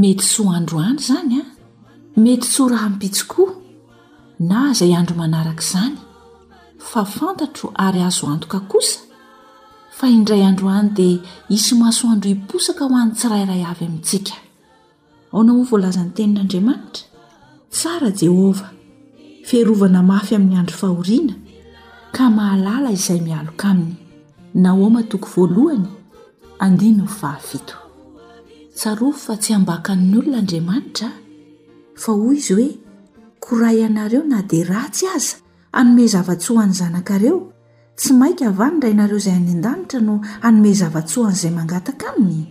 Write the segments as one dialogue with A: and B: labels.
A: Mety tsy ho androany izany an! Mety tsy ho rahampitso koa, na izay andro manaraka izany, fa fantatro ary azo antoka kosa fa indray andro any dia hisy masoandro hiposaka ho an'ny tsirairay avy amintsika. Aona moa voalazan'ny Tenin'Andriamanitra? Tsara Jehovah, fiarovana mafy amin'ny andro fahoriana, ka mahalala izay mialoka aminy. Naoma toko voalohany, andininy fahafito. Tsarovy fa tsy ambakan'ny olona Andriamanitra fa hoy izy hoe, Korahy anareo na dia ratsy aza hanome zava-tsoa an'ny zanakareo, tsy maika va ny Rainareo izay any an-danitra no hanome zava-tsoa an'izay mangataka aminy?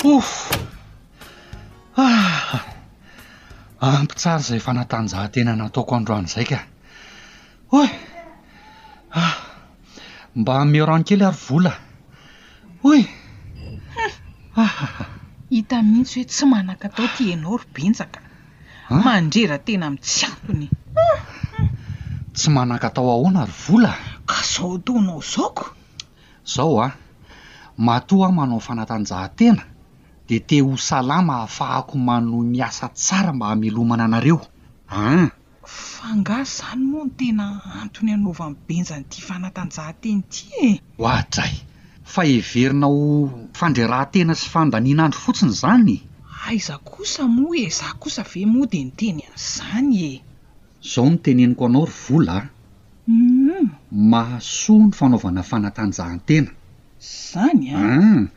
B: Pouff!
C: Ah! Ampy tsara izay
D: fanatanjahantena nataoko androany izay ka! Oy! Ah! Mba ameo rano kely ary vola! Oy! Hum! Ahahah!
E: Hita mihitsy hoe tsy manan-katao ity ianao ry Benjaka. Mandrera tena am tsy antony.
D: Tsy manankatao ahoana ry vola a!
E: Ka zao ataonao zao ko!
D: Zao a! Matoa aho manao fanatanjahantena dia te ho salama ahafahako manohy miasa tsara mba hamelomana anareo an!
E: F'angaha zany moa no tena antony anaovany benja an'ity fanatanjahantena ity e!
D: Oadray! Fa heverina ho fandrerahan-tena sy fandanian'andro fotsiny izany?
E: Aiza kosa moa e! Za kosa ve moa dia niteny an'izany e!
D: Zao no teneniko anao ry vola a!
E: Humm!
D: Mahasoa ny fanaovana fanatanjahantena.
E: Zany a!
D: An!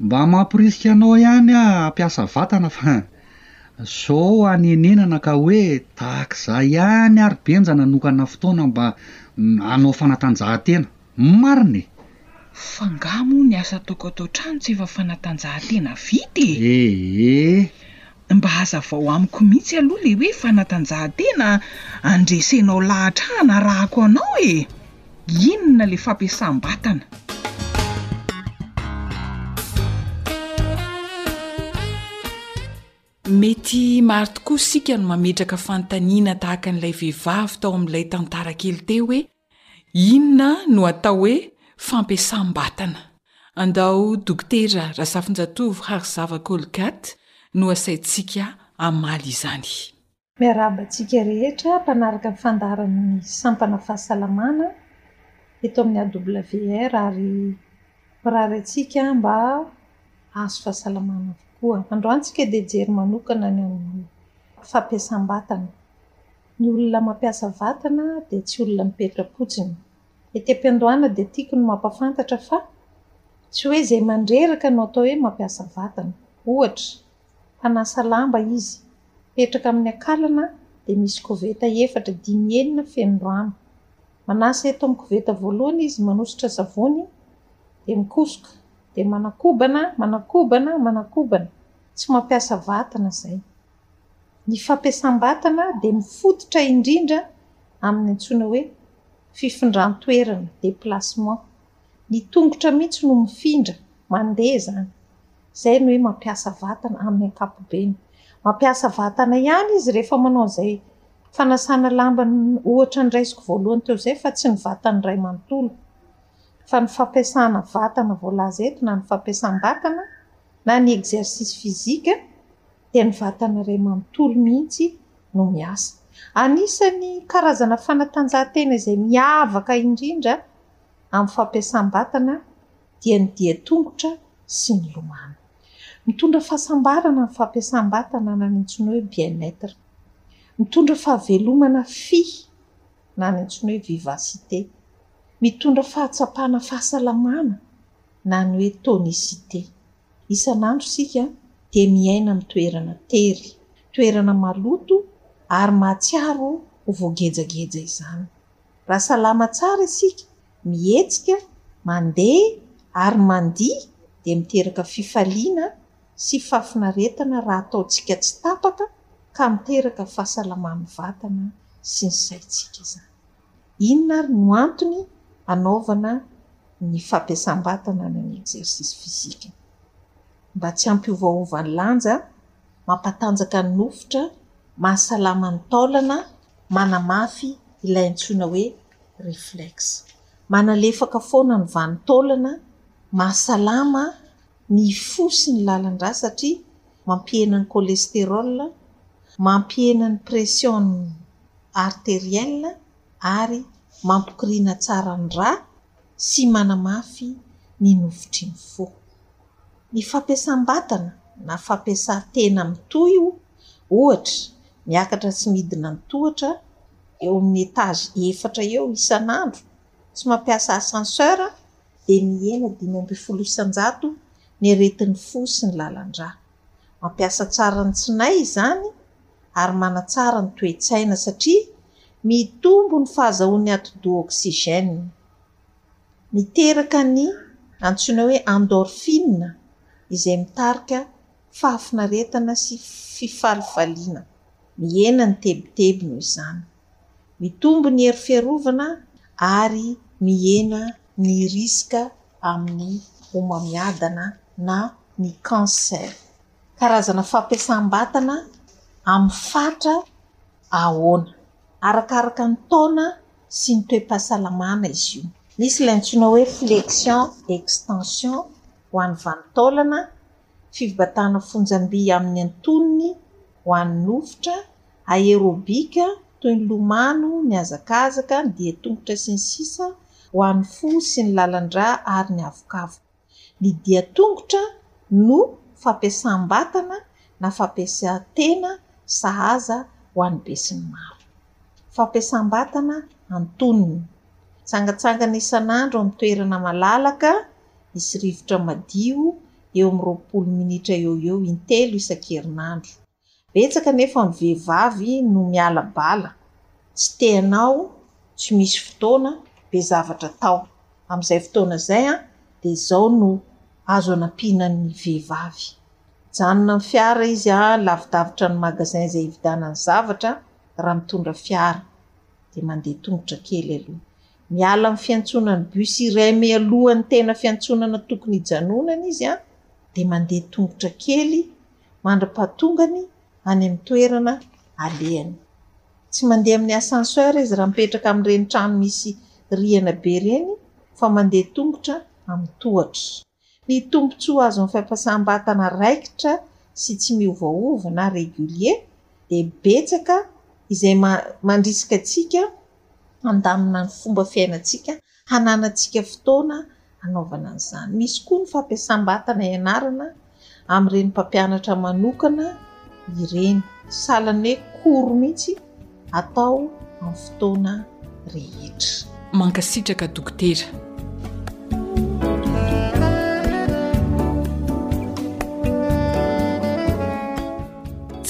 D: Mba mamporisika anao ihany aho hampiasa vatana fa zao hanenenana ka hoe tahak'izay ihany ary benja nanokana fotoana mba hanao fanatanjahantena. Marina
E: e! Fa nga moa ny asa ataoko ato an-trano tsy efa fanatanjahantena vita e!
D: Ee.
E: Mba hazavao amiko mihitsy aloha le hoe fanatanjahantena andresenao lahatra hanarahako anao e! Inona le fampiasam-batana?
F: Mety maro tokoa isika no mametraka fanontaniana tahaka an'ilay vehivavy tao amin'ilay tantara kely teo hoe, Inona no atao hoe fampiasam-batana? Andao Dokotera Razafinjatovo Harizava Colgate no asaintsika hamaly izany.
G: Miarahaba antsika rehetra mpanaraka ny fandaharan'ny sampana fahasalamana
H: eto amin'ny AWR ary mirary antsika mba hahazo fahasalamana avokoa. Androany isika dia hijery manokana ny amin'ny fampiasam-batana. Ny olona mampiasa vatana dia tsy olona mipetra-potsiny. Ety am-piandohana dia tiako ny mampafantatra fa tsy hoe izay mandreraka no atao hoe mampiasa vatana. Ohatra, mpanasa lamba izy, mipetraka amin'ny akalana dia misy koveta efatra, dimy, enina feno rano. Manasa eto amin'ny koveta voalohany izy, manosotra savony, dia mikosoka, dia manakobana, manakobana, manakobana. Tsy mampiasa vatana izay. Ny fampiasam-batana dia mifototra indrindra amin'ny antsoina hoe fifindran-toerana, déplacement. Ny tongotra mihitsy no mifindra, mandeha izany. Izay no hoe mampiasa vatana amin'ny ankapobeny. Mampiasa vatana ihany izy rehefa manao izay fanasana lamba ohatra noraisiko voalohany teo izay fa tsy ny vatany iray manontolo. Fa ny fampiasana vatana voalaza eto na ny fampiasam-batana na ny exercice physique, dia ny vatana iray manontolo mihitsy no miasa. Anisan'ny karazana fanatanjahantena izay miavaka indrindra amin'ny fampiasam-batana dia ny dia tongotra sy ny lomano. Mitondra fahasambarana ny fampiasam-batana na ny antsoina hoe bien-être. Mitondra fahavelomana fy na ny antsoina hoe vivacité. Mitondra fahatsapana fahasalamana na ny hoe tonicité. Isan'andro isika dia miaina amin'ny toerana tery, toerana maloto ary mahatsiaro ho voagejageja izany. Raha salama tsara isika, mihetsika, mandeha ary mandihy dia miteraka fifaliana sy fahafinaretana raha ataontsika tsy tapaka ka miteraka fahasalaman'ny vatana sy ny saintsika izany. Inona ary no antony anaovana ny fampiasam-batana na ny exercice physique? Mba tsy hampiovaova ny lanja, mampatanjaka ny nofotra, mahasalama ny taolana, manamafy ilay antsoina hoe reflex. Manalefaka foana ny vanin-taolana, mahasalama ny fo sy ny lalan-drà satria mampihena ny cholestérol, mampihena ny pression artériel ary mampikoriana tsara ny rà sy manamafy ny nofotry ny fo. Ny fampiasam-batana na fampiasan-tena mitohy ohatra miakatra sy midina ny tohatra eo amin'ny étage efatra eo isan'andro, tsy mampiasa ascenseur dia mihena dimy ambin'ny folo isan-jato ny aretin'ny fo sy ny lalan-drà. Mampiasa tsara ny tsinay izany ary manatsara ny toe-tsaina satria mitombo ny fahazahoan'ny atidoha oxygène. Miteraka ny antsoina hoe endorphine izay mitarika fahafinaretana sy fifalifaliana. Mihena ny tebiteby noho izany. Mitombo ny hery fiarovana ary mihena ny risque amin'ny homamiadana na ny cancer. Karazana fampiasam-batana amin'ny fatra ahoana? Arakaraka ny taona sy ny toe-pahasalamana izy io. Misy ilay antsoina hoe flexion extension ho an'ny vanin-taolana, fibatana fonjam-by amin'ny antonony ho an'ny nofotra aerobika toy ny lomano, ny hazakazaka, ny dian-tongotra sy ny sisa ho an'ny fo sy ny lalan-dra ary ny avokavoka. Ny dian-tongotra no fampiasam-batana na fampiasan-tena sahaza ho an'ny besinimaro. Fampiasam-batana antonony. Mitsangatsangana isan'andro amin'ny toerana malalaka misy rivotra madio eo amin'ny roapolo minitra eo ho eo intelo isan-kerinandro. Betsaka anefa ny vehivavy no miala bala, tsy te hanao, tsy misy fotoana, be zavatra atao. Amin'izay fotoana izay dia izao no azo anampiana ny vehivavy. Mijanona ny fiara izy lavidavitra ny magasin izay hividianany zavatra raha mitondra fiara, dia mandeha tongotra kely aloha. Miala amin'ny fiantsonan'ny bus iray mialohan'ny tena fiantsonana tokony hijanonany izy dia mandeha tongotra kely. mandra-pahatongany any amin'ny toerana alehany. Tsy mandeha amin'ny ascenseur izy raha mipetraka amin'ireny trano misy rihana be ireny fa mandeha tongotra amin'ny tohatra. Ny tombontsoa azo amin'ny fampiasam-batana raikitra sy tsy miovaova na régulier dia betsaka izay mandrisika antsika handamina ny fomba fiainantsika hananantsika fotoana hanaovana an'izany. Misy koa ny fampiasam-batana ianarana amin'ireny mpampianatra manokana ireny, sahalan'ny hoe cours mihitsy atao amin'ny fotoana rehetra.
F: Mankasitraka Dokotera.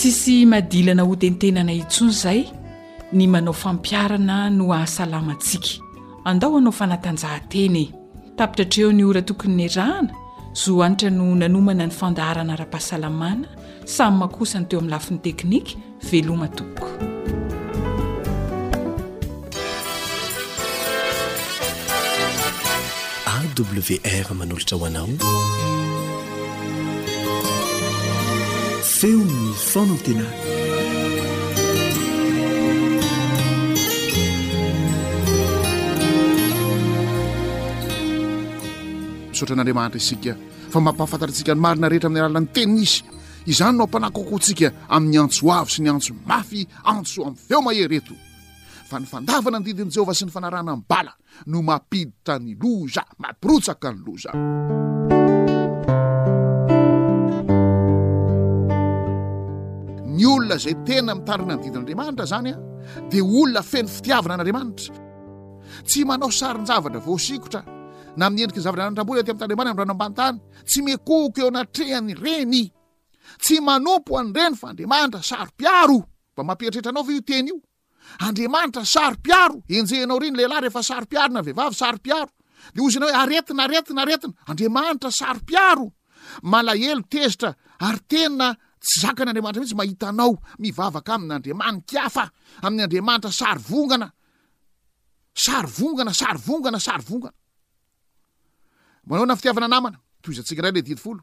F: Tsisy madilana hotentenana intsony zay Ny manao fampiharana no hahasalama antsika. Andao hanao fanatanjahantena e! Tapitra hatreo ny ora tokony niarahana, zo anitra no nanomana ny fandaharana ara-pahasalamana, samy makosa ny teo amin'ny lafiny teknika, veloma tompoko.
C: AWR manolotra ho anao feon'ny fanantenana.
G: Misaotra an'Andriamanitra isika fa mampahafantatra antsika ny marina rehetra amin'ny alalan'ny teniny izy. Izany no ampanà kokoa antsika amin'ny antso avo sy ny antso mafy, antso amin'ny feo mahery eto. Fa ny fandavana ny didin'i Jehovah sy ny fanarahana ny bala no mampiditra ny loza, mampirotsaka ny loza. Ny olona izay tena mitarina ny didin'Andriamanitra zany a dia olona feno fitiavana an'Andriamanitra. Tsy manao sarin-javatra voasikotra na amin'ny endriky ny zavatra nanandrambola aty amin'ny tany ambany amin'ny tany. Tsy mekoko eo anatrehan'ny reny. Tsy manompo an'ireny fa Andriamanitra saro-piaro. Mba mampieritreritra anao ve io teny io? Andriamanitra saro-piaro, enjehinao ry ny lehilahy rehefa saro-piaro na vehivavy saro-piaro, dia hoy ianao hoe aretina, aretina, aretina. Andriamanitra saro-piaro, malahelo, tezitra, ary tena tsy zakan'Andriamanitra mihitsy mahita anao mivavaka aminy Andriamanin-kafa, amin'ny Andriamanitra sarivongana, sarivongana, sarivongana, sarivongana. Manahoana ny fitiavana namana? Tohizantsika indray ilay didy folo.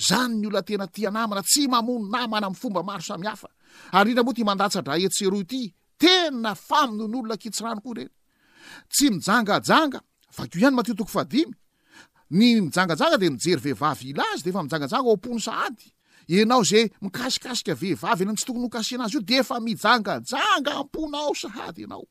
G: Zany ny olona tena tia namana, tsy mamono namana amin'ny fomba maro samihafa. Ary indrindra moa ity mandatsa-dra etsy sy eroa ity, tena famonoan'olona kitsirano koa ireny. Tsy mijangajanga, vakio ihany Matio toko fahadimy, ny mijangajanga dia mijery vehivavy hila azy dia efa mijangajanga ao am-pony sahady. Ianao izay mikasikasika vehivavy eny amin'ny tsy tokony hokasihina azy io dia efa mijangajanga am-ponao sahady ianao.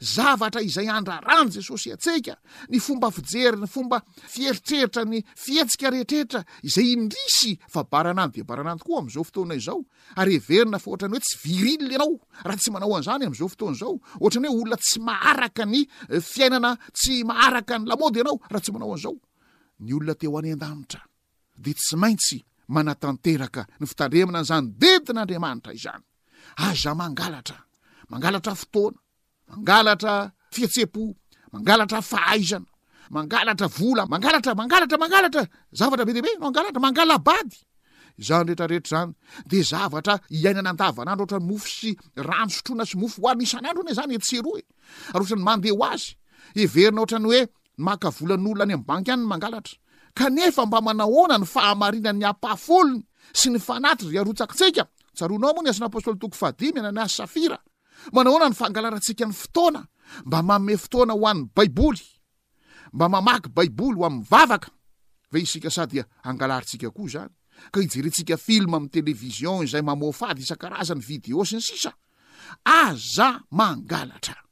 G: zavatra izay andrarany jesosy antsika ny fomba fijery ny fomba fieritreritra ny fihetsika rehetreritra izay indrisy fa baranany de baranany tokoa am'izao fotoana izao ary heverina fa ohatrany hoe tsy viril ianao raha tsy manao an'izany am'izao fotoana izao ohatrany hoe olona tsy maharaka ny eh, fiainana tsy maharaka ny lamody ianao raha tsy manao an'izao ny olona teo any an-danitra dia tsy maintsy manatanteraka ny fitandremana an'izany dentin'Andriamanitra izany. Aza mangalatra, mangalatra fotoana, mangalatra fihetsem-po, mangalatra fahaizana, mangalatra vola, mangalatra, mangalatra, mangalatra zavatra be dia be no angalatra, mangala-bady. Izany rehetrarehetra izany dia zavatra iainana andavanandro ohatrany mofo sy rano sotroina sy mofo hohanina isan'andro anie izany etsy sy eroa e. Ary ohatrany mandeha ho azy, heverina ohatrany hoe Maka volan'olona any amin'ny banky any ny mangalatra, kanefa mba manahoana ny fahamarinan'ny apaha folony sy ny fanatry ry arotsakitsika? Tsaroanao moa ny asan'ny Apostoly toko fahadimy ananà sy safira? Manahoana ny fangalarantsika ny fotoana mba manome fotoana ho an'ny Baiboly, mba mamaky Baiboly ho amin'ny vavaka ve isika sa dia angalarintsika koa izany ka hijerentsika film amin'ny television izay mamoafady isan-karazany video sy ny sisa? Aza mangalatra!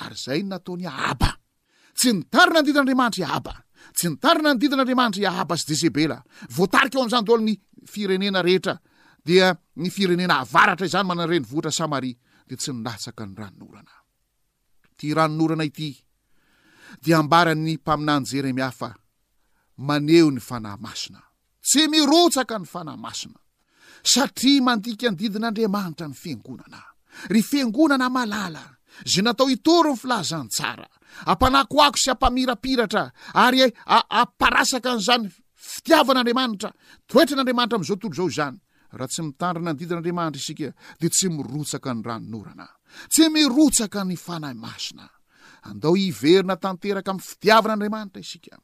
G: Ary izay no nataon'i Ahaba. Tsy nitarina ny didin'Andriamanitra i Ahaba. Tsy nitarina ny didin'Andriamanitra i Ahaba sy Jezebela. Voatarika ao amin'ny zandol ny firenena rehetra, dia ny firenena avaratra izany manana renivohitra Samaria, dia tsy nilatsaka ny ranonorana. Ity ranonorana ity dia ambaran'ny mpaminany Jeremia fa maneho ny fanahy masina. Tsy mirotsaka ny Fanahy Masina, satria mandika ny didin'Andriamanitra ny Fiangonana. Ry Fiangonana malala, izay natao hitory ny Filazantsara, ampanakoako sy ampamirapiratra ary amparasaka an'izany fitiavan'Andriamanitra, toetran'Andriamanitra amin'izao tontolo izao izany. Raha tsy mitandrina ny didin'Andriamanitra isika, dia tsy mirotsaka ny ranon'orana. Tsy mirotsaka ny Fanahy Masina. Andao hiverina tanteraka amin'ny fitiavan'Andriamanitra isika.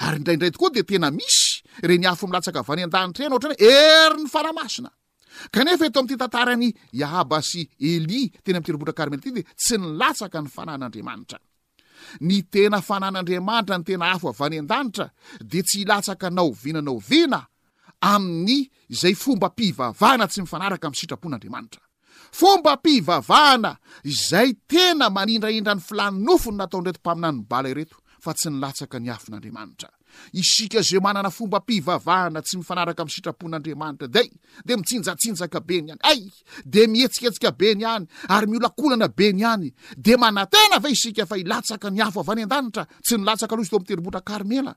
G: Ary indraindray tokoa dia tena misy ireny afo milatsaka avy any an-danitra ireny ohatrany hoe herin'ny fanahy masina. Kanefa eto amin'ity tantaran'i Ahaba sy Elia teny amin'ny tendrombohitra Karmela ity dia tsy nilatsaka ny fanan'Andriamanitra. Ny tena fanan'Andriamanitra, ny tena afo avy any an-danitra dia tsy hilatsaka na oviana na oviana amin'ny izay fombam-pivavahana tsy mifanaraka amin'ny sitrapon'Andriamanitra. Fombam-pivavahana izay tena manindrahindra ny filàn'ny nofony nataon'ireto mpaminanin'i Bala ireto, fa tsy nilatsaka ny afon'Andriamanitra. Isika izay manana fombam-pivavahana tsy mifanaraka amin'ny sitrapon'Andriamanitra day, dia mitsinjatsinjaka be ny any, ay! dia mihetsiketsika be ny any, ary miolakolana be ny any. Dia manantena ve isika fa hilatsaka ny afo avy any an-danitra, tsy nilatsaka aloha izy teo amin'ny tendrombohitra Karmela?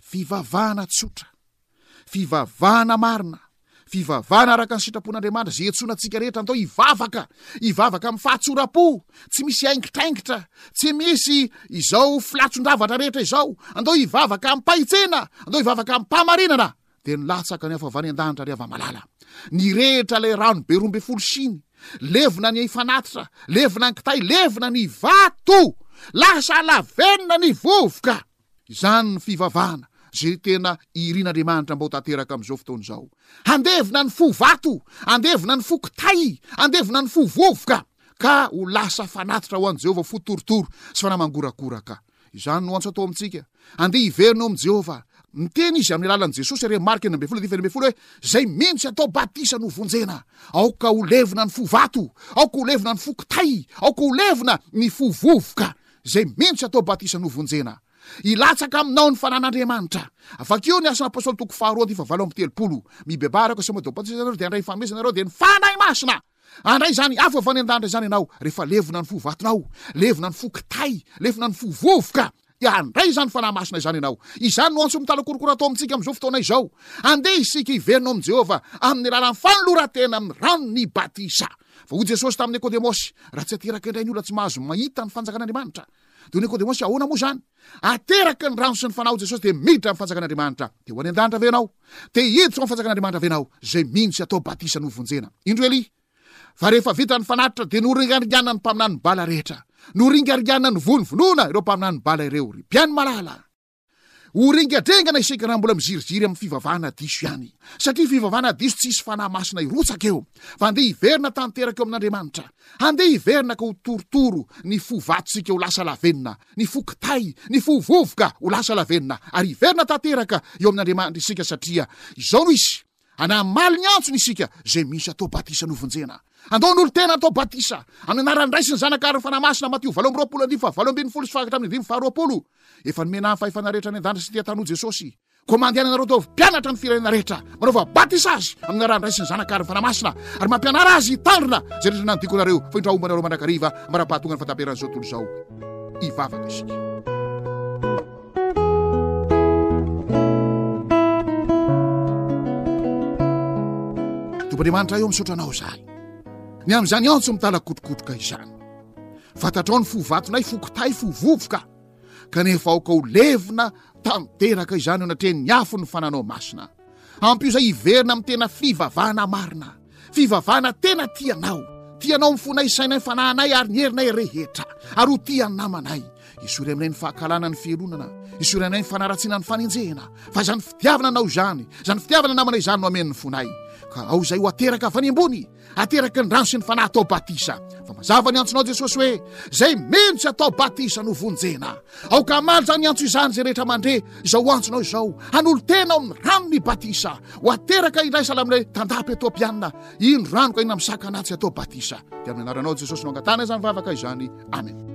G: Fivavahana tsotra, fivavahana marina, fivavahana araka ny sitrapon'Andriamanitra, izay iantsoana antsika rehetra atao hivavaka, hivavaka amin'ny fahatsoram-po, tsy misy haingitraingitra, tsy misy izao filatson-javatra rehetra izao, andao hivavaka amim-pahitsena, andao hivavaka amim-pahamarinana, dia nilatsaka ny hafavan'ny an-danitra ry hava-malala. Nirehitra ilay rano be roa ambin'ny folo siny, levona ny fanatitra, levona ny kitay, levona ny vato, lasa lavenona ny vovoka. Izany ny fivavahana izay tena irin'Andriamanitra mba ho tanteraka amin'izao fotoana izao. Handevona ny fo vato, handevona ny fo kitay, handevona ny fo vovoka, ka ho lasa fanatitra ho an'i Jehovah, fo torotoro sy fanamangorakoraka. Izany no antso atao amintsika. Andeha hiverina eo amin'i Jehovah. Miteny izy amin'ny alalan'i Jesosy ary amin'ny Marka enina ambin'ny folo dia fito ambin'ny folo hoe, Izay mendrika hatao batisa no vonjena. Aoka ho levona ny fo vato, aoka ho levona ny fo kitay, aoka ho levona ny fo vovoka. Izay mino tsy atao batisa novonjena. Hilatsaka aminao ny fanan'Andriamanitra. Vakio ny Asan'ny Apostoly toko faharoa andifa valo amby telopolo. Mibebaha araka izay manao batisa ianareo dia handray ifanomezana ianareo dia ny Fanahy Masina. Handray izany afo avy any an-danitra izany ianao rehefa levona ny fo vatonao, levona ny fo kitay, levona ny fo vovoka, dia handray izany Fanahy Masina izany ianao. Izany no antso mitalakorokoro atao amintsika amin'izao fotoana izao. Andeha isika hiverina ao amin'i Jehovah amin'ny alalan'ny fanoloran-tena amin'ny ranon'ny batisa. Fa hoy Jesosy tamin'i Nikodemosy, Raha tsy ateraka indray ny olona tsy mahazo mahita ny fanjakan'Andriamanitra. Dia hoy Nikodemosy, Ahoana moa izany? Ateraky ny rano sy ny Fanahy hoy Jesosy dia miditra amin'ny fanjakan'Andriamanitra. Te ho any an-danitra ve ianao? Te hiditra ao amin'ny fanjakan'Andriamanitra ve ianao? Izay mino sy atao batisa no hovonjena. Indro Elia. Fa rehefa vita ny fanatitra dia noringaringanina ny mpaminany Bala rehetra. Noringaringanina novonovonoina ireo mpaminany Bala ireo. Ry mpihaino malala! Ho rengadrengana isika raha mbola miziriziry amin'ny fivavahana diso ihany, satria fivavahana diso tsy hisy fanahy masina hirotsaka eo, fa andeha hiverina tanteraka eo amin'Andriamanitra. Andeha hiverina ka ho torotoro ny fo vatsika ho lasa lavenona, ny fo kitay, ny fo vovoka ho lasa lavenona, ary hiverina tanteraka eo amin'Andriamanitra isika satria izao no izy. Hanamaly ny antsony isika izay misy atao batisa novonjena. Andao ny olon-tena atao batisa amin'ny anaran'ny Ray sy ny Zanaka ary ny Fanahy Masina Matio valo amby roapolo andivo fahavalo ambin'ny folo sy fahagatra amin'ny andininy faharoapolo Efa nomena ny fahefana rehetra any an-danitra sy ety an-tany hoy Jesosy. Koa mandiana anareo ataovy mpianatra ny firenena rehetra, manaova batisa azy amin'ny anaran'ny Ray sy ny Zanaka ary ny Fanahy Masina, ary mampianara azy hitandrina izay rehetra nandiko anareo, fa indrà homba anareo mandrakariva, ambara-pahatonga ny fahataperan'izao tontolo izao. Hivavaka isika. Tompon'Andriamanitra eo misaotra anao izahay ny amin'izany antso mitalakotrokotroka izany fantatrao ny fo vatonay fokotay fo vovoka kanefa aoka ho levona tanteraka izany eo anatrehan'ny afo ny fananao masina ampio izay hiverina amin'ny tena fivavahana marina Fivavahana tena tia anao. Tia anao amin'ny fonay, sainay, fanahinay ary ny herinay rehetra. Ary ho tia ny namanay. Esory aminay ny fahakalana ny fihelonana. Esory anay ny fanaratsiana ny fanenjehana. Fa izany fitiavana anao izany, izany fitiavana namana izany no amen'ny fonay. Ka ao izay ho ateraka avy any ambony, ateraky ny rano sy ny fanahy atao batisa. Fa mazava ny antsonao Jesosy hoe, izay mino tsy atao batisa no vonjena. Aoka hamaly izany antso izany izay rehetra mandre izao antsonao izao, hanolo-tena ao amin'ny ranon'ny batisa, ho ateraka hilaisana amin'ilay tandapa Etopiana, indro ranoka ina misaka anatsy atao batisa. Dia amin'ny anaranao Jesosy no angatahana izany vavaka izany. Amen.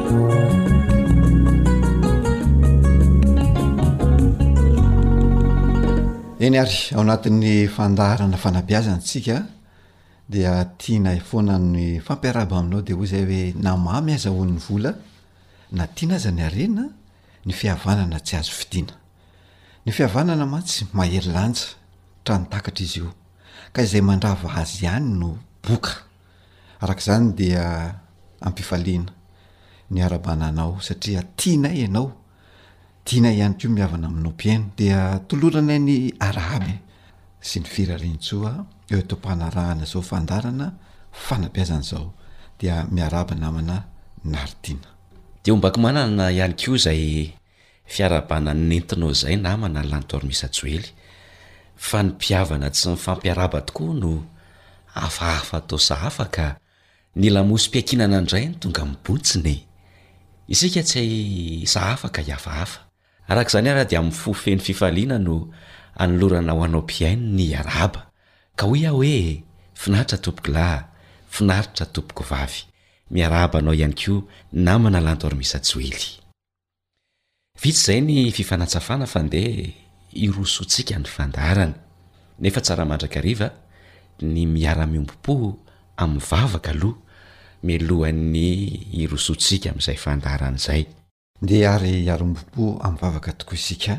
I: eny ary ao anatin'ny fandaharana fanabeazana tsika dia tianay foana ny fampiaraba aminao de hoy zay hoe na mamy aza hoan'ny vola na tiana aza ny arena ny fihavanana tsy azo fidiana ny fihavanana mantsy mahery lanja tra ny takatra izy io ka izay mandrava azy ihany no boka Araka izany dia ampifaliana ny harabana anao satria tianay ianao, tianay ihany koa mihavana aminao mpihaino. Dia toloranay ny arabe sy ny firariantsoa eo am-panarahana izao fandaharana fanabeazana izao. Dia miarahaba namana Naritina.
J: Dia ho mbaky manana ihany koa izay Fiarabana nentinao zay namana Lantormis Rajoely fa ny mpihavana tsy mifampiaraba tokoa no hafahafa atao sahafa ka ny lamosim-piankinana ndray no tonga mibontsina e! Isika tsy hay sahafa ka hihafahafa. Araka izany ara dia amin'ny fo feno fifaliana no anolorana ho anao mpihaino ny Iarahaba ka hoy aho hoe finaritra tompokolahy, finaritra tompokovavy. Miarahaba anao ihany koa namana Lantormis Rajoely. Vitsy izay ny fifanatsafana fa ndeha hirosoantsika ny fandaharana. Nefa tsara mandrakariva ny miara-miombom-po amin'ny vavaka aloha mialohan'ny hirosoantsika amin'izay fandaharana izay.
I: Ndeha ary hiara-miombom-po amin'ny vavaka tokoa isika.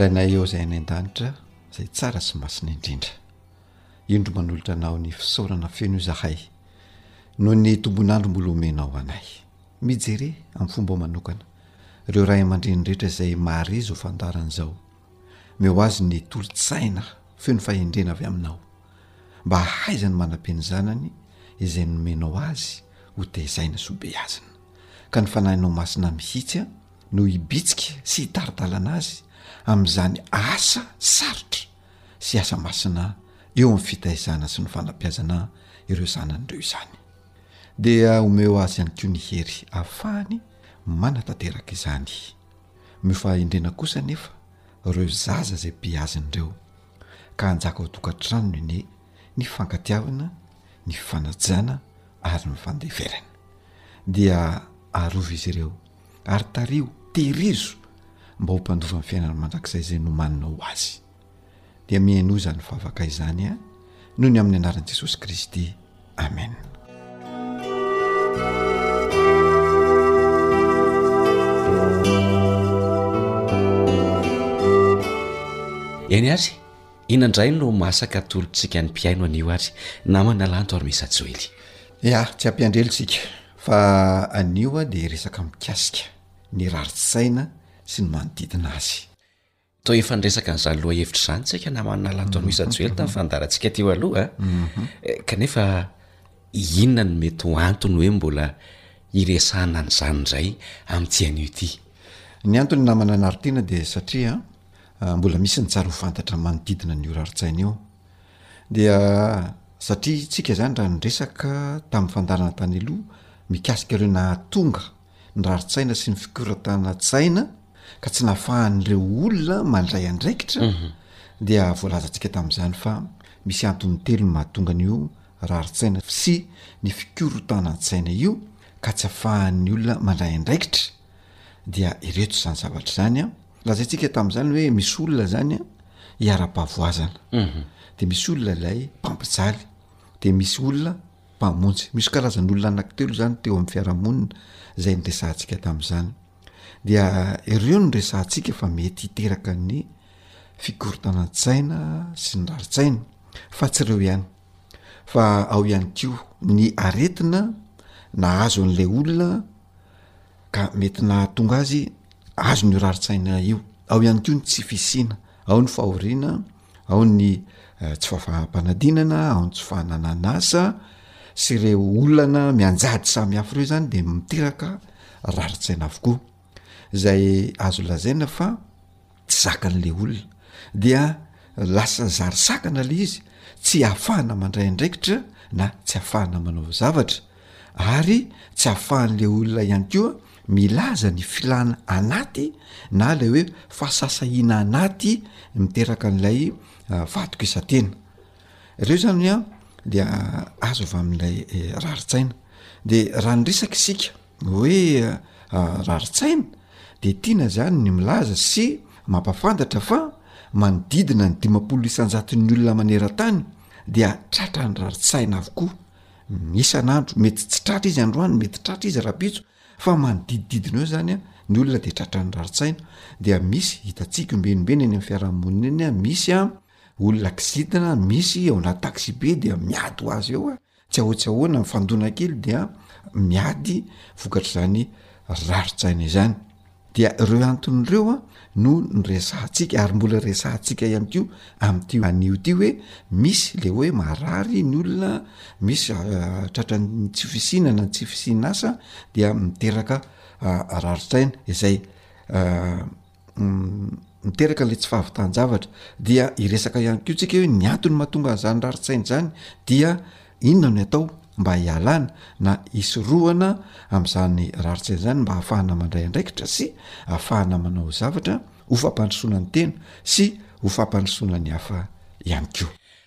I: Rainay ô Izay any an-danitra, Izay tsara sy masina indrindra. Indro manolotra anao ny fisaorana feno izahay noho ny tombon'andro mbola omenao anay. Mijere amin'ny fombao manokana ireo ray aman-dreny rehetra izay mahare izao fandaharana izao. Meo azy ny tolo-tsaina feno fahendrena avy aminao mba hahaizany manabe ny zanany izay nomenao azy ho tezaina sy ho beazina. Ka ny fanahinao masina mihitsy no hibitsika sy hitari-dalana azy amin'izany asa sarotra. sy asa masina eo amin'ny fitaizana sy ny fanabeazana ireo zanan'ireo izany, dia omeo azy ihany koa ny hery ahafahany manatanteraka izany. Miovaha indrindra kosa anefa ireo zaza izay beaziny ireo, ka hanjaka ao tokantranony anie ny fankatiavana, ny fanajana ary ny fandeverana. Dia arovy izy ireo. ary tariho, tehirizo mba ho mpandova ny fiainana mandrakizay izay nomanina ho azy. Dia mihainoa izany vavaka izany aho, noho ny amin'ny anaran'i Jesosy Kristy. Amena.
J: Eny ary, ina indray no masaka atolontsika ny mpihaino anio ary namana lanto ary mesa
I: joely. Ya, tsy ampiandrelo isika. Fa anio dia resaka mikasika ny rarin-tsaina sy ny manodidina azy.
J: Toa efa niresaka an'izany lohahevitra izany isika naman'i Nalatahonoisa Joely tamin'ny fandaharantsika teo aloha. Kanefa inona no mety ho antony hoe mbola hiresahana an'izany indray amin'ity anio ity?
I: Ny antony namana Naritena dia satria mbola misy ny tsara ho fantatra manodidina an'io rarin-tsaina io. Dia satria isika izany raha niresaka tamin'ny fandaharana tany aloha mikasika ireo nahatonga ny rarin-tsaina sy ny fikoratanatsaina ka tsy nahafahan'ireo olona mandray andraikitra mhm. dia voalazantsika tamin'izany fa misy antony telo ny mahatonga an'io rarin-tsaina sy ny fikorotanantsaina io ka tsy afahan'ny olona mandray andraikitra dia ireto izany zavatra izany a lazaintsika tamin'izany hoe misy olona zany a iara-pavoazana
J: mhm.
I: de misy olona ilay mpampijaly de misy olona mpamonjy misy karazan'olona anakitelo zany teo amin'ny fiarahamonina zay nyresahantsika tamin'izany dia ireo no resahantsika fa mety hiteraka ny fikorotanan-tsaina sy ny raritsaina fa tsy ireo ihany fa ao ihany koa ny aretina nahazo an'ilay olona ka mety nahatonga azy azony io rarin-tsaina io, ao ihany koa ny tsy fisiana, ao ny fahoriana, ao ny tsy fahafaham-panadinana, ao ny tsy fananan'asa sy ireo olana mianjady samy hafa ireo zany de miteraka rarin-tsaina avokoa, zay azo lazaina fa. tsy zakany le olona dia lasa zary sakana le izy tsy afahana mandray andraikitra na tsy afahana manao zavatra ary tsy afahan'le olona ihany koa milaza ny filana anaty na le hoe fasasahiana anaty miteraka an'ilay ah, vatok isantena reo zany a dia azo avy amin'ilay eh, raritsaina de raha ny resaka isika Hoe rarin-tsaina dia tiana izany ny milaza sy mampafantatra fa manodidina ny dimampolo isan-jaton'ny olona maneran-tany dia tratran'ny rarin-tsaina avokoa isan'andro. Mety tsy tratra izy androany, mety tratra izy rahampitso fa manodidididina eo izany ny olona dia tratran'ny rarin-tsaina. Dia misy hitantsika omben'ombena eny amin'ny fiarahamonina eny, misy olona kizitina, misy ao anaty taksibe dia miady ho azy eo a! Tsy ahoa tsy ahoana mifandona kely dia miady vokatr'izany rarin-tsaina izany. Dia ireo antony ireo no noresahantsika ary mbola resahantsika ihany koa amin'ity anio ity hoe misy le hoe marary ny olona, misy tratran'ny tsy fisiana na tsy fisian'asa dia miteraka rarin-tsaina izay miteraka ilay tsy fahavitan-javatra dia iresaka ihany ko tsika hoe ny antony mahatonga an'izany raritsaina izany dia inona no atao mba hialana na hisorohana am'izany raritsaina izany mba hahafahana mandray andraikitra sy hahafahana manao zavatra ho fampandrosoana ny tena sy ho fampandrosoana ny hafa ihany ko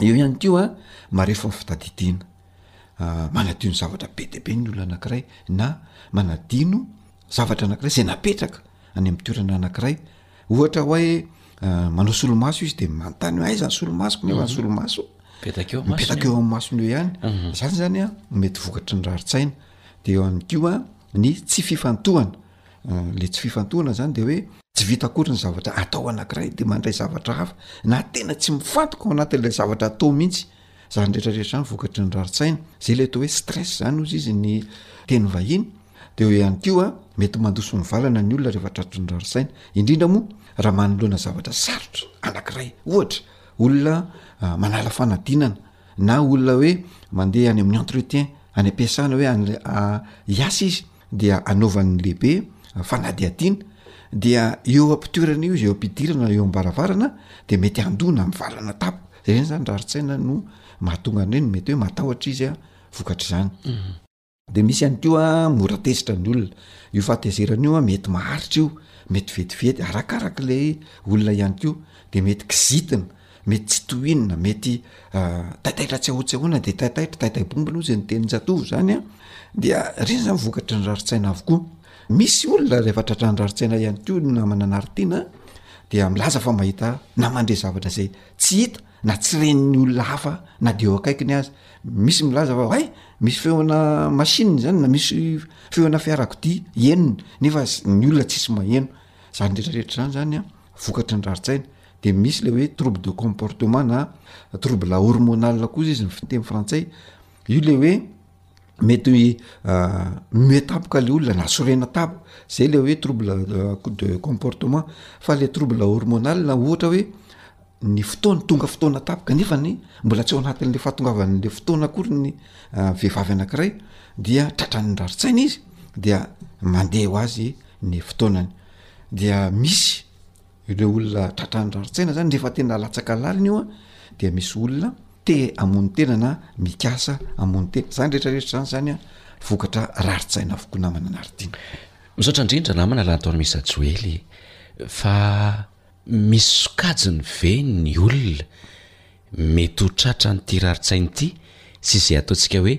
J: eo
I: ihany ko a marefo ny fitadidiana ah, manadino zavatra be de be ny olona anakiray na manadino zavatra anakiray zay napetraka any am toerana anakiray ohatra hoe ah, manao solomaso izy de manontany hoe aizany solomasoko nefa ny
J: mhm.
I: solomaso
J: petaka eo
I: am
J: masony
I: eo ihany
J: mhm.
I: zany zany a mety vokatry ny raritsaina de eo any ko a ny tsy fifantohana le tsy fifantohana zany de hoe tsy vita akory ny zavatra atao anankiray de mandray zavatra hafa na tena tsy mifantoka ao anatin'ilay zavatra atao mihitsy zany retrarehetra zany vokatry ny raritsaina zay le atao hoe stress zany ozy izy ny teny vahiny de eo ihany ko a mety mandoso ny valana ny olona rehefa tratry ny rarisaina indrindra moa raha manoloana zavatra sarotra anankiray ohatra olona ah, manala fanadinana na olona hoe mandeha any amin'ny entretien any am-piasana hoe any ah, hiasa izy dia anaovany ny lehibe fanadihadiana dia eo am-pitoerana io izy eo am-pidirana eo am-baravarana de mety handoa na mivalana tampoka zay zany zany rarintsaina no mahatonga any reny mety hoe matahotra izy a vokatr'izany mhm. de misy ihany ko a mora tezitra ny olona io fahatezerana io a mety maharitra io mety vetivety arakarak'lay olona ihany ko de mety kizitina Mety tsy tohinina, mety taitaitra tsy ahotsyahoana de taitaitra, taitaibomba aloha zay ny tenin-jatovo zany a, dia reny zany vokatry ny rarin-tsaina avokoa. Misy olona rehefa tratra ny rarin-tsaina ihany koa ny namana anaritiana dia milaza fa mahita na mandre zavatra zay tsy hita na tsy ren'ny olona hafa na de eo akaikiny aza, misy milaza fa hay misy feona machine zany na misy feona fiarakodia henony nefa ny olona tsisy maheno, zany retraretra zany zany a vokatry ny rarin-tsaina, de misy le hoe trouble de comportement na trouble hormonal koa zay izy ny fiteny frantsay io le hoe mety hoe mi-me tampoka le olona na sorena tampoka zay le hoe trouble de comportement fa le trouble hormonal ohatra hoe ny fotoana tonga fotoana tampoka nefa ny mbola tsy ao anatin'le fahatongavan'le fotoana akory ny vehivavy anakiray dia tratran'ny rarintsaina izy dia mandeha ho azy ny fotoanany dia misy Ireo olona tratran'ny rarin-tsaina zany rehefa tena latsaka lalina io a dia misy olona te hamono tena na mikasa hamono tena, zany rehetra rehetra zany zany a vokatra rarin-tsaina avokoa namana Naritina.
J: Misaotra indrindra namana raha nataon'i Misa Joely fa misy sokajiny ve ny olona mety ho tratran'ity rarin-tsaina ity sy zay ataontsika hoe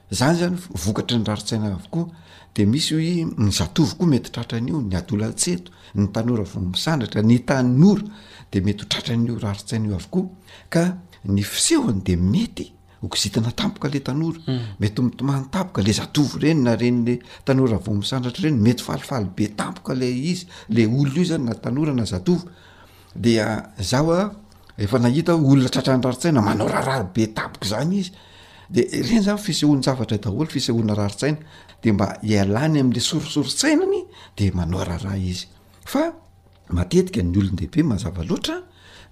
I: Zany zany vokatry ny rarin-tsaina avokoa de misy hoe ny zatovo koa mety tratra an'io, ny adolatsento, ny tanora vao misandratra, ny tanora de mety ho tratra an'io rarin-tsaina io avokoa ka ny fisehony de mety ho kizitina tampoka le tanora, mety ho mitomany tampoka le zatovo reny na reny le tanora vao misandratra reny mety falifaly be tampoka le izy le olona io zany na tanora na zatovo dia zaho a efa nahita olona tratran'ny rarin-tsaina manao raharaha be tampoka zany izy Dia ireny zany fisehoan-javatra daholo, fisehoana rarin-tsaina, dia mba ialany am'le sorisorin-tsainany de manao raharaha izy fa matetika ny olon-dehibe mazava loatra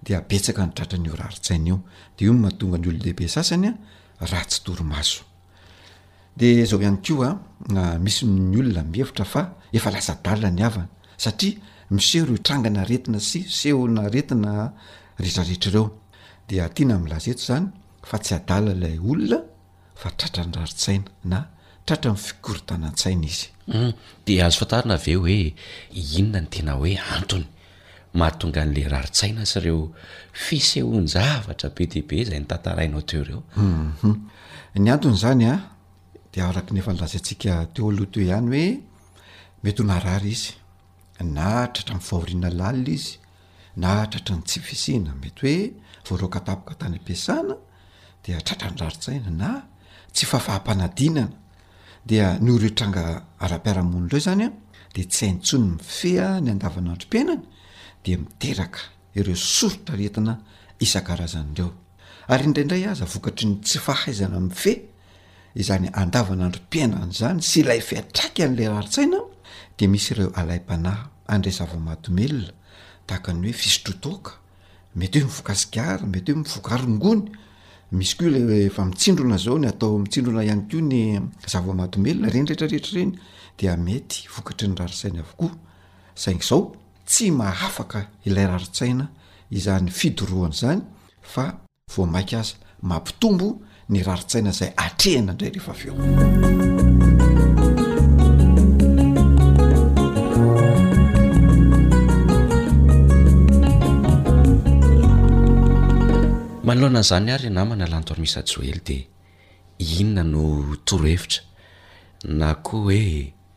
I: dia betsaka ny tratran'io rarin-tsaina io, de io no mahatonga ny olon-dehibe sasany a ratsy torimaso. De zao ihany koa a, misy ny olona mihevitra fa efa lasa adala ny havany satria miseho reo trangana aretina sy fisehon'aretina retraretra reo, dia tiana milaza eto zany fa tsy adala ilay olona fa tratran'ny rarin-tsaina na tratran'ny fikorontanan-tsaina izy.
J: Dia azo fantarina ve hoe inona ny tena hoe antony mahatonga an'ilay rarin-tsaina sy ireo fisehoan-javatra be dia be izay notantarainao teo ireo?
I: Ny antony izany an, dia araka ny efa nolazaintsika teo aloha teo ihany hoe mety ho narary izy na tratra ny fahoriana lalina izy na tratra ny tsy fisiana mety hoe voaroaka tampoka tany am-piasana dia tratra ny rarin-tsaina na tsy fahafaham-panadinana dia noho ireo tranga ara-piarahamonina ireo zany a dia tsy hainy intsony mifeha ny andavanandrom-piainany dia miteraka ireo soritr'aretina isan-karazany ireo ary indraindray aza vokatry ny tsy fahaizana mifehy izany andavanandrom-piainany izany sy ilay fiantraikan'ilay rarin-tsaina dia misy ireo alaim-panahy handre zava-mahadomelina tahaka ny hoe fisotroan-toaka, mety hoe mifoka sigara, mety hoe mifoka rongony, misy koa ilay efa mitsindrona izao ny atao mitsindrona ihany koa ny zava-mahadomelina, ireny rehetra rehetra ireny dia mety vokatry ny rarin-tsaina avokoa saingy izao tsy mahafaka ilay rarin-tsaina izany fidorohana izany fa Vao maika aza mampitombo ny rarin-tsaina izay atrehina indray rehefa avy eo.
J: Manoloana an'izany ary namana Lantormisa Joely dia inona no torohevitra na koa hoe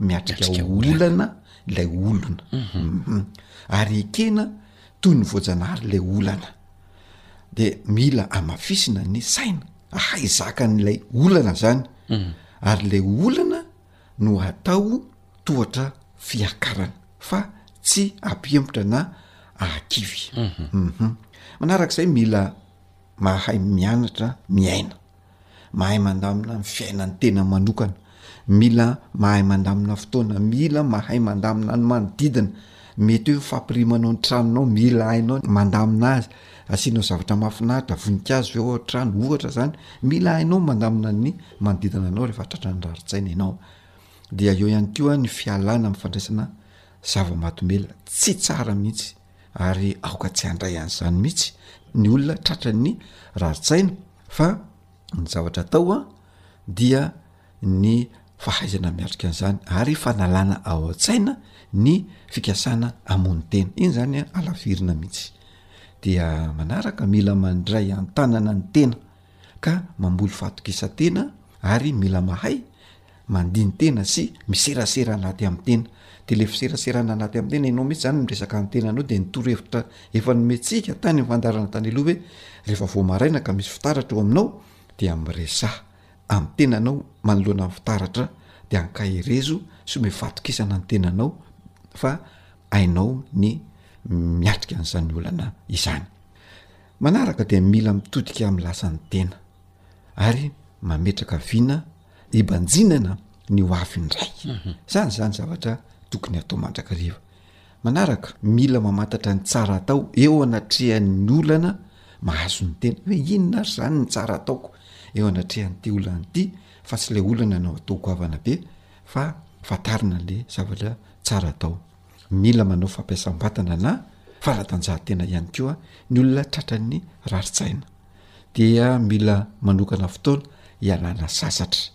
J: miatrika olana ilay olona
I: mhm. ary ekena toy ny voajanahary ilay olana de mila amafisina ny saina ahay zaka n'ilay olana zany mhm. ary ilay olana no atao tohatra fiakarana fa tsy ampihembotra na akivy mhm. manaraka izay mila mahay mianatra miaina mahay mandamina ny fiainany tena manokana mila mahay mandamina fotoana mila mahay mandamina ny manodidina mety hoe fampirimanao ny tranonao mila hainao ny mandamina azy asianao zavatra mahafinaritra voninkazo ve ao an-trano ohatra zany mila hainao ny mandamina ny manodidina anao rehefa tratran'ny rarin-tsaina ianao dia eo ihany koa ny fialana amin'ny fandraisana zava-mahadomelina tsy tsara mihitsy ary aoka tsy handray an'izany mihitsy ny olona tratran'ny rarin-tsaina fa ny zavatra atao a dia ny fahaizana miatrika an'izany ary fanalana ao an-tsaina ny fikasana hamono tena, iny zany a halavirina mihitsy, dia manaraka mila mandray an-tanana ny tena ka mamboly fahatokisan-tena ary mila mahay. mandini-tena sy miserasera anaty amin'ny tena de le fiseraserana anaty amin'ny tena ianao mihitsy zany miresaka ny tenanao de ny torohevitra efa nomentsika tany amin'ny fandaharana tany aloha hoe rehefa vao maraina ka misy fitaratra eo aminao dia miresaha amin'ny tenanao manoloana ny fitaratra de ankaherezo sy omeo fahatokisana ny tenanao fa hainao ny miatrika an'izany olana izany manaraka dia mila mitodika amin'ny lasan'ny tena ary mametraka vina hibanjinana ny ho avy indray zany zany zavatra tokony atao mandrakariva manaraka mila mamantatra ny tsara atao eo anatrehan'ny olana mahazo ny tena hoe inona ary zany ny tsara ataoko eo anatrehan'ity olana ity fa tsy le olana nao atao goavana be fa fantarina le zavatra tsara atao mila manao fampiasam-batana na fanatanjahantena ihany koa ny olona tratran'ny raritsaina dia mila manokana fotoana hialana sasatra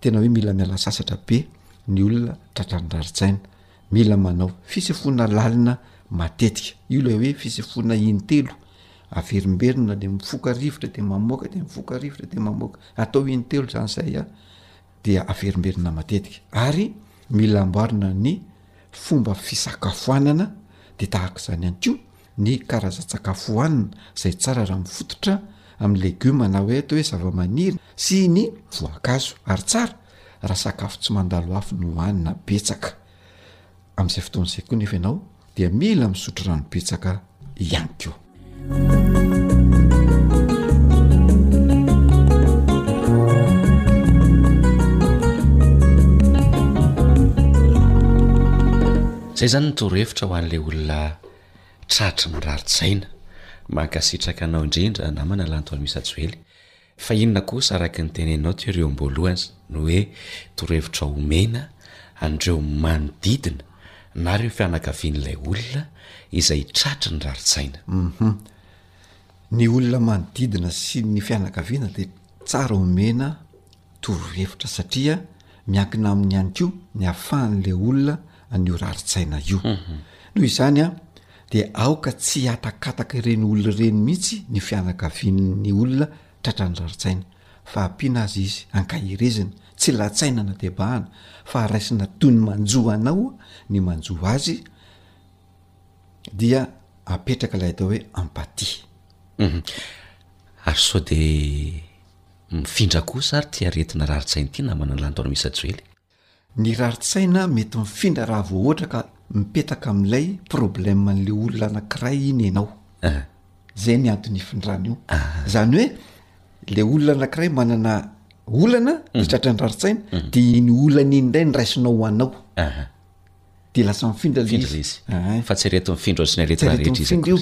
I: tena hoe mila miala sasatra be ny olona tratran'ny raritsaina mila manao fisefoana lalina matetika io lay hoe fisefoana intelo averimberina de mifoka rivotra de mamoaka de mifoka rivotra de mamoaka atao intelo zany zay a dia averimberina matetika ary mila amboarina ny fomba fisakafoanana de tahaka izany ihany koa ny karazan-tsakafo hohanina zay tsara raha mifototra amin'ny legioma na hoe atao hoe zava-maniry sy ny voankazo ary tsara raha sakafo tsy mandalo afo no hohanina betsaka amin'izay fotoana izay koa nefa ianao dia mila misotro rano betsaka ihany koa
J: zay zany ny toro hevitra ho an'la olona tratry ny rari-tsaina mankasitraka anao indrindra namana lanto amisa joely Fa inona kosa araka ny tenenao teo ireo mboalohany no hoe torohevitra omena an'ireo manodidina na ireo fianakavian'ilay olona izay tratry ny rarin-tsaina?
I: Hum. Ny olona manodidina sy ny fianakaviana dia tsara omena torohevitra satria miankina aminy ihany koa ny ahafahan'ilay olona an'io rarin-tsaina io. Noho izany, dia aoka tsy hihatakataka ireny olona ireny mihitsy ny fianakavian'ny olona tratran'ny rarin-tsaina, fa ampiana aza izy, ankaherezina, tsy latsaina na tebahana, fa raisina toy ny manjo anao ny manjo azy, dia apetraka ilay atao hoe empathie. Humm.
J: Ary sao dia mifindra kosa ary ity aretina rarin-tsaina ity namana Lanto Ramisajwel e?
I: Ny rarin-tsaina mety mifindra raha vao ohatra ka mipetaka amin'ilay problème an'ilay olona anankiray iny ianao. Izay ny antony ifindrany io. Izany hoe ilay olona anankiray manana olana ny tratran'ny rarin-tsaina dia iny olana iny indray no raisinao ho anao. de lasa mifindra
J: le izy eh. fa tsy areto mifindra ohatrny areto raha rehetra
I: izy io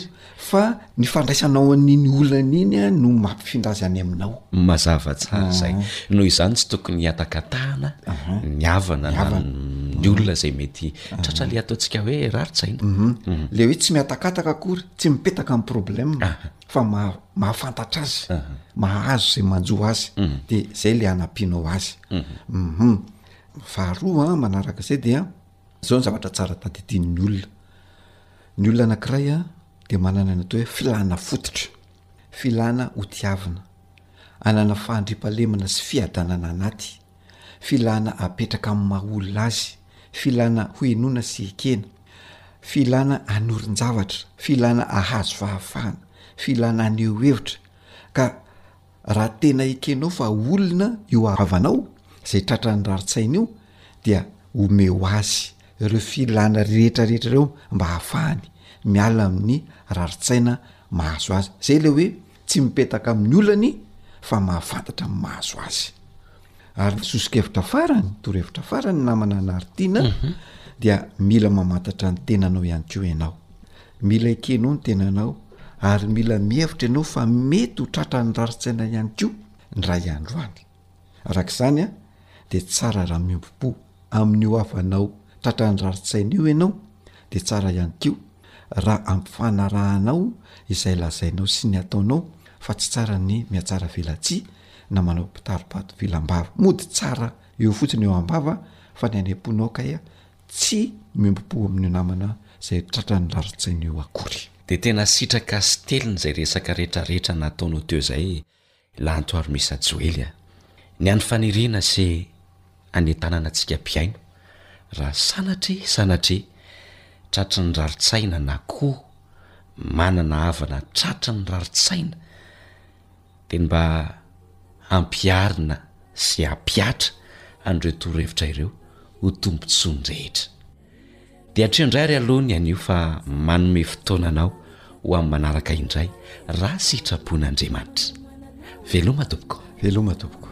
I: fa ny fandraisanao an'iny olana iny a no mampifindra azy any aminao
J: mazava tsara zay ah. noho izany tsy tokony hiatakatahana ny havana ny olona zay mety tratra le ataontsika hoe rartsaina
I: mhm. mhm. le hoe tsy miatakataka akory tsy mipetaka amn'y problema ah. fa ma mahafantatra azy ah. mahazo zay manjo azy
J: mhm.
I: de zay le anampianao azy Faharoa manaraka izay dia zao ny zavatra tsara tadidian'ny olona, ny olona anakiray a de manana ny atao hoe filana fototra, filana hotiavina, anana fahandriam-pahalemana sy fiadanana anaty, filana apetraka amin'ny maha olona azy, filana hohenoina sy ekena, filana anorin-javatra, filana ahazo fahafahana, filana aneho hevitra ka Raha tena ekenao fa olona io havanao izay tratran'ny rarin-tsaina io dia omeo azy ireo filàna rehetrarehetra ireo mba hahafahany miala amin'ny rarin-tsaina mahazo azy. Izay ilay hoe tsy mipetaka amin'ny olany fa mahafantatra ny mahazo azy. ary ny soso-kevitra farany torohevitra farany namana anaritiana mhm. dia mila mamantatra ny tenanao ihany ko ianao mila ekenao ny tenanao ary mila mihevitra ianao fa mety ho tratra ny rarintsaina ihany ko ny ra iandro any araka izany a de tsara raha miombom-po amin'io hafanao tratra ny rarintsaina io ianao de tsara ihany ko raha ampifanarahanao izay lazainao sy ny ataonao fa tsy tsara ny miatsara velatsihy na manao mpitari-bato vilam-bava mody tsara eo fotsiny eo am-bava fa ny any am-ponao kay tsy miombom-po amin'io namana izay tratran'ny rarin-tsaina io akory.
J: Dia tena sitraka sy telina izay resaka retraretra nataonao teo izay Lanto ary Misa Joely a! Ny an'ny faniriana sy hanentanana antsika mpihaino raha sanatria sanatria tratry ny rarin-tsaina na koa manana havana tratry ny rarin-tsaina dia mba hampiharina sy hampihatra an'ireo torohevitra ireo ho tombontsoan'ny rehetra. Dia hatreo indray ary aloha ny anio fa manome fotoana anao ho amin'ny manaraka indray raha sitrapon'Andriamanitra. Veloma tompoko.
I: Veloma tompoko.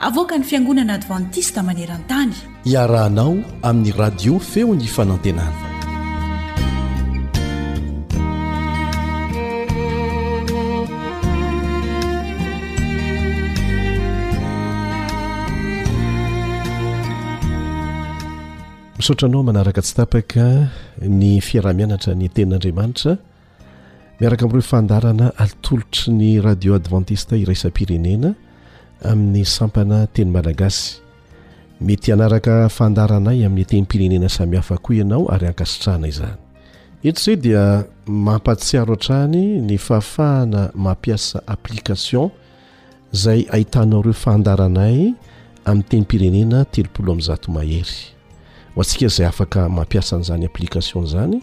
B: Avoakan'ny Fiangonana Advantista maneran-tany.
C: Iarahanao amin'ny Radio Feon'ny Fanantenana. Misaotra anao manaraka tsy tapaka ny fiaraha-mianatra ny tenin'Andriamanitra. miaraka amin'ireo fandarana atolotry ny radio advantista iraisam-pirenena amin'ny sampana teny malagasy mety hanaraka fandaranay amin'ny tenim-pirenena samihafa koa ianao ary ankasitrahana izany eto izay dia mampatsiaro hatrany ny fahafahana mampiasa application izay ahitanao ireo fandaranay amin'ny tenim-pirenena telopolo amin'nyzato mahery ho antsika izay afaka mampiasa an'izany application izany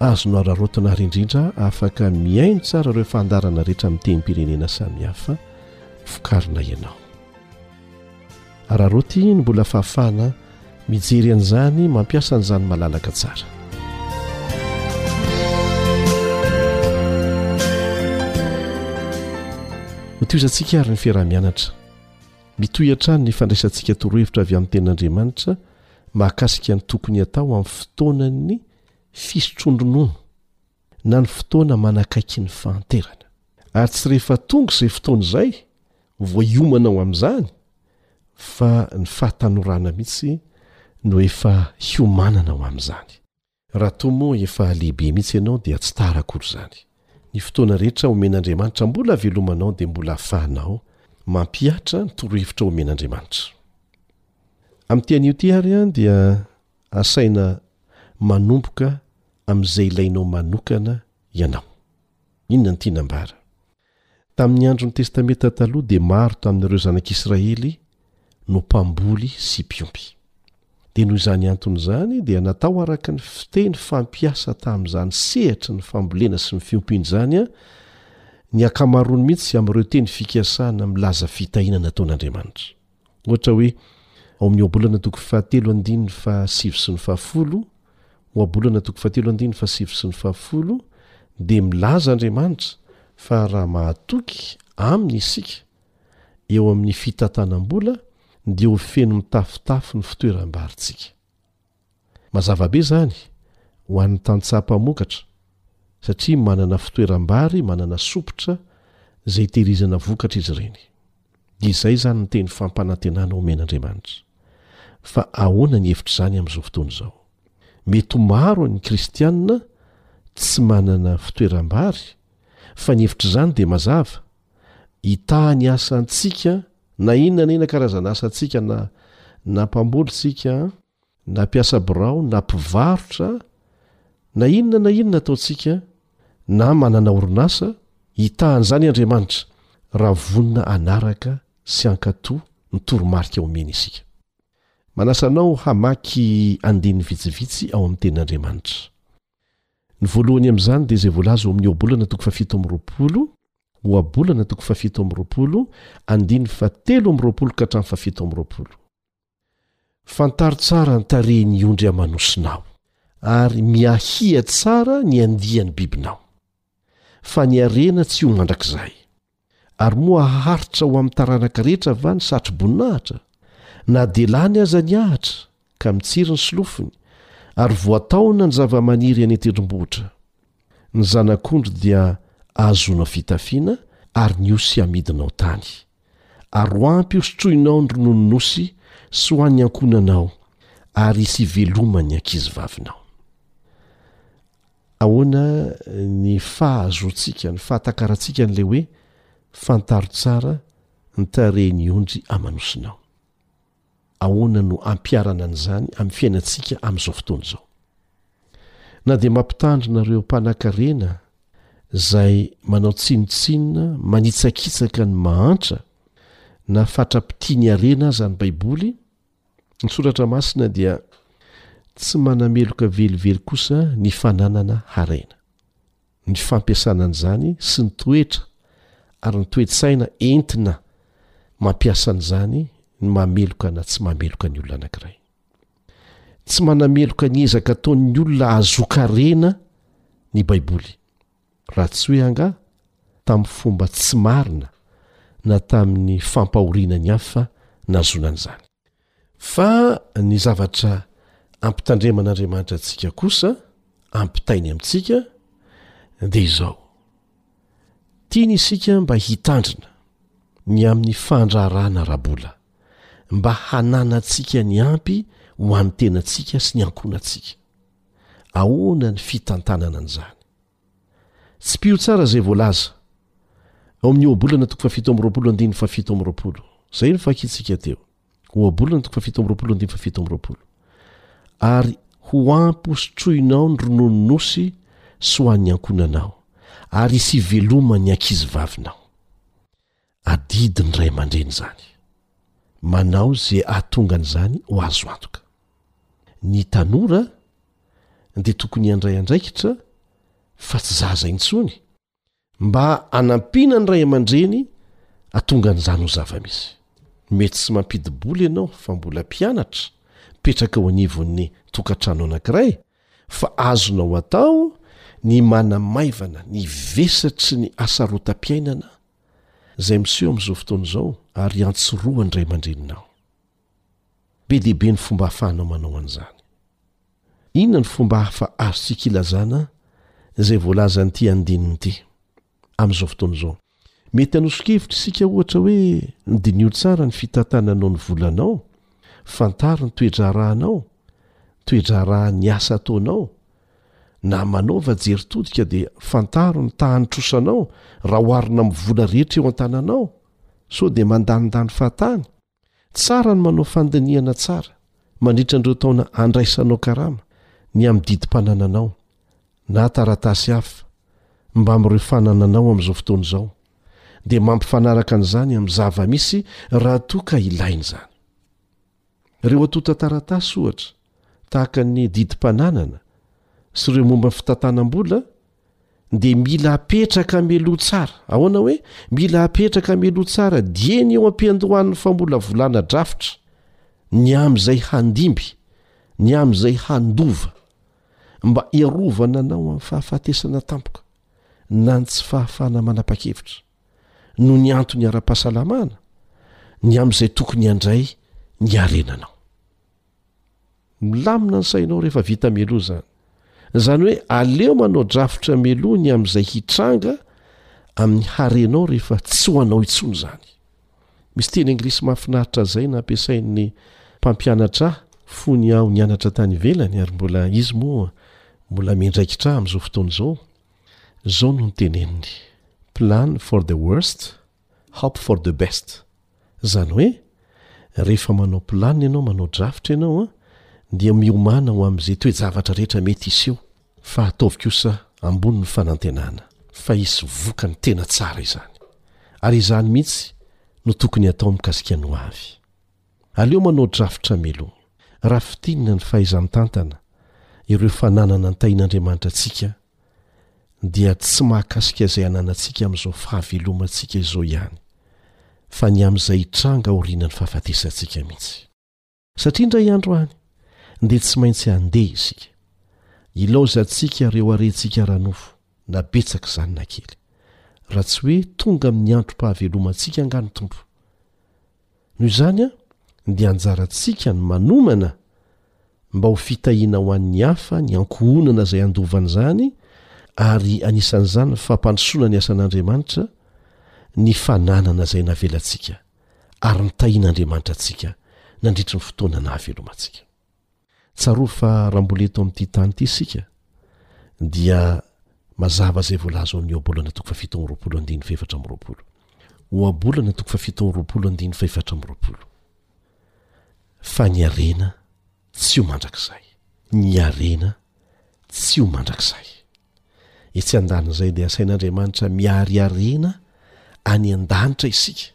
C: Azonao araraotina ary indrindra afaka mihaino tsara ireo fandarana rehetra amin'ny tenim-pirenena samihafa vokarina ianao. Araraoty ny mbola fahafahana mijery an'izany mampiasa an'izany malalaka tsara. Hotohizantsika ary ny fiaraha-mianatra. Mitohy hatrany ny fandraisantsika torohevitra avy amin'ny tenin'Andriamanitra mahakasika ny tokony hatao amin'ny fotoanan'ny fisotroan-dronono na ny fotoana manakaiky ny fahanterana, ary tsy rehefa tonga izay fotoana izay vao hiomanao amin'izany fa ny fahatanorana mihitsy no efa hiomananao amin'izany. Raha toa moa efa lehibe mihitsy ianao dia tsy tara akory izany. Ny fotoana rehetra omen'Andriamanitra mbola havelomanao dia mbola ahafahanao mampihatra ny torohevitra omen'Andriamanitra. Amin'ity anio ity àry dia asaina manomboka amin'izay ilainao manokana ianao. Inona no tiana ambara? Tamin'ny andron'ny Testamenta Taloha dia maro tamin'ireo zanak'Israely no mpamboly sy mpiompy. Dia noho izany antony izany dia natao araka ny fiteny fampiasa tamin'izany sehatry ny fambolena sy ny fiompiana izany ny ankamaroany mihitsy amin'ireo teny fikasana milaza fitahiana nataon'Andriamanitra. Ohatra hoe, ao amin'ny Ohabolana toko fahatelo andininy fahasivy sy ny fahafolo, Ohabolana toko fahatelo andininy fahasivy sy ny fahafolo, dia milaza Andriamanitra fa raha mahatoky Aminy isika eo amin'ny fitantanam-bola dia ho feno mitafotafo ny fitoeram-barintsika. Mazava be zany ho an'ny tantsaha mpamokatra satria manana fitoeram-bary manana sompitra zay itehirizana vokatra izy ireny. Dia izay zany ny teny fampanantenana omen'Andriamanitra. Fa ahoana ny hevitr'izany amin'izao fotoana izao? Mety ho maro ny kristiana tsy manana fitoeram-bary fa ny hevitr'izany dia mazava Hitaha ny asantsika, na inona na inona karazana asa antsika na na mpamboly isika, na mpiasa birao, na mpivarotra, na inona na inona ataontsika, na manana orinasa, hitaha an'izany Andriamanitra, raha vonona hanaraka sy hankatò ny toromarika omeny isika. Manasa anao hamaky andininy vitsivitsy ao amin'ny Tenin'Andriamanitra. Ny voalohany amin'izany dia izay voalaza ao amin'ny Ohabolana toko fahafito amby roapolo, Ohabolana toko fahafito amby roapolo, andininy fahatelo amby roapolo ka hatramin'ny fahafito amby roapolo. Fantaro tsara ny tarehin'ny ondry amanosinao, ary miahiahy tsara ny andiany bibinao, fa ny harena tsy ho mandrakizay. Ary moa haharitra ho amin'ny taranaka rehetra va ny satro-boninahitra? Na dia lany aza ny ahitra, ka mitsiry ny solofony, ary voataona ny zavamaniry eny an-tendrombohitra. Ny zanak'ondry dia ahazoanao fitafiana, ary ny osy amidinao tany. Ary ho ampy hosotroinao ny rononon'osy sy ho an'ny ankohonanao, ary hisy hiveloman'ny ankizivavinao. Ahoana ny fahazoantsika, ny fahatakarantsika an'ilay hoe Fantaro tsara ny tarehin'ny ondry amanosinao? Ahoana no ampiharana an'izany amin'ny fiainantsika amin'izao fotoana izao? Na dia mampitandrina ireo mpanankarena izay manao tsinontsinona manitsakitsaka ny mahantra na fatra-pitia ny harena aza ny Baiboly, Ny Soratra Masina dia tsy manameloka velively kosa ny fananana harena. Ny fampiasana an'izany sy ny toetra ary ny toe-tsaina entina mampiasa an'izany no mameloka na tsy mameloka ny olona anankiray. Tsy manameloka ny ezaka ataon'ny olona hahazoaka harena ny Baiboly. raha tsy hoe angaha tamin'ny fomba tsy marina na tamin'ny fampahoriana ny hafa nahazoana an'izany. Fa ny zavatra ampitandreman'Andriamanitra antsika kosa, ampitainy amintsika, dia izao, Tiany isika mba hitandrina ny amin'ny fandraharahana ara-bola, mba hananantsika ny ampy ho an'ny tenantsika sy ny ankohonantsika. Ahoana ny fitantanana an'izany? Tsipiho tsara izay voalaza ao amin'ny Ohabolana toko fahafito amby roapolo andininy fahafito amby roapolo. Izay no fakiantsika teo. Ohabolana toko fahafito amby roapolo andininy fahafito amby roapolo. Ary ho amposotroinao ny ronono nosy sy ho an'ny ankohonanao, ary hisy hiveloman'ny ankizy vavinao. Adidy ny ray aman-dreny izany. Manao izay hahatonga an'izany ho azo antoka. Ny tanora dia tokony handray andraikitra fa tsy zaza intsony mba hanampiana ny ray aman-dreny hahatonga an'izany ho zava-misy. Mety tsy mampidi-bola ianao fa mbola mpianatra mipetraka eo anivon'ny tokantrano anankiray fa azonao atao ny manamaivana ny vesatry ny hasarotam-piainana izay miseho amin'izao fotoana izao ary iantsorohan'ny ray aman-dreninao. Be dia be ny fomba ahafahanao manao an'izany. Inona ny fomba hafa azontsika ilazana izay voalazan'ity andininy ity? Amin'izao fotoana izao, mety hanoso-kevitra isika, ohatra, hoe, Diniho tsara ny fitantananao ny volanao, fantaro ny toe-draharahanao, toe-draharahan'ny asa ataonao, Na manaova jery todika dia fantaro ny tahan'ny trosanao raha oharina amin'ny vola rehetra eo an-tananao, sao dia mandanindany fahatany? Tsara ny manao fandinihana tsara mandritra an'ireo taona andraisanao karama ny amin'ny didim-panananao na taratasy hafa mbamin'ireo fanananao amin'izao fotoana izao, dia mampifanaraka an'izany amin'ny zava-misy raha toa ka ilaina izany. Ireo antontan-taratasy, ohatra, tahaka ny didim-pananana sy ireo momba ny fitantanam-bola, dia mila apetraka mialoha tsara. Ahoana hoe mila apetraka mialoha tsara? Dieny eo am-piandohan'ny famolavolana drafitra, ny amin'izay handimby, ny amin'izay handova, mba hiarovana anao amin'ny fahafatesana tampoka na ny tsy fahafahana manapa-kevitra. noho ny antony ara-pahasalamana ny amin'izay tokony handray ny harenanao milamina ny sainao rehefa vita meloa zany zany hoe aleo manao drafitra meloa ny amin'izay hitranga amin'ny harenao rehefa tsy ho anao intsony zany misy teny anglisy mahafinaritra zay na ampiasain'ny mpampianatra ahy fony aho nianatra tany ivelany ary mbola izy moa mbola miandraikitra amin'izao fotoana izao Zao no niteneniny, Plan for the worst, hope for the best. Zany hoe, rehefa manao plan ianao, manao drafitra ianao an, dia miomana ho amin'izay toe-javatra rehetra mety hiseho, fa ataovy kosa ambony ny fanantenana fa hisy vokany tena tsara izany. Ary izany mihitsy no tokony hatao mikasika ny ho avy. Aleo manao drafitra mialoha. Raha fintinina ny fahaizan-tantana, ireo fananana nitahian'Andriamanitra antsika dia tsy mahakasika izay ananantsika amin'izao fahavelomantsika izao ihany, fa ny amin'izay hitranga aorianan'ny fahafatesantsika mihitsy. Satria indray andro any dia tsy maintsy handeha isika. Ilaozantsika ireo harentsika ara-nofo, na betsaka izany na kely. Raha tsy hoe tonga amin'ny androm-pahavelomantsika angaha ny Tompo? Noho izany dia anjarantsika ny manomana mba ho fitahiana ho an'ny hafa ny ankohonana izay handovan'izany ary anisan'izany ny fampandrosoana ny asan'Andriamanitra ny fananana izay navelantsika ary nitahian'Andriamanitra antsika nandritry ny fotoana nahavelomantsika. Tsarovy fa raha mbola eto amin'ity tany ity isika dia mazava izay voalaza ao amin'ny Ohabolana toko fahafito amby roapolo andininy fahefatra amby roapolo. Ohabolana toko fahafito amby roapolo andininy fahefatra amby roapolo. Fa ny harena tsy ho mandrakizay. Ny harena tsy ho mandrakizay. Etsy andanin'izay dia asain'Andriamanitra miari-harena any an-danitra isika.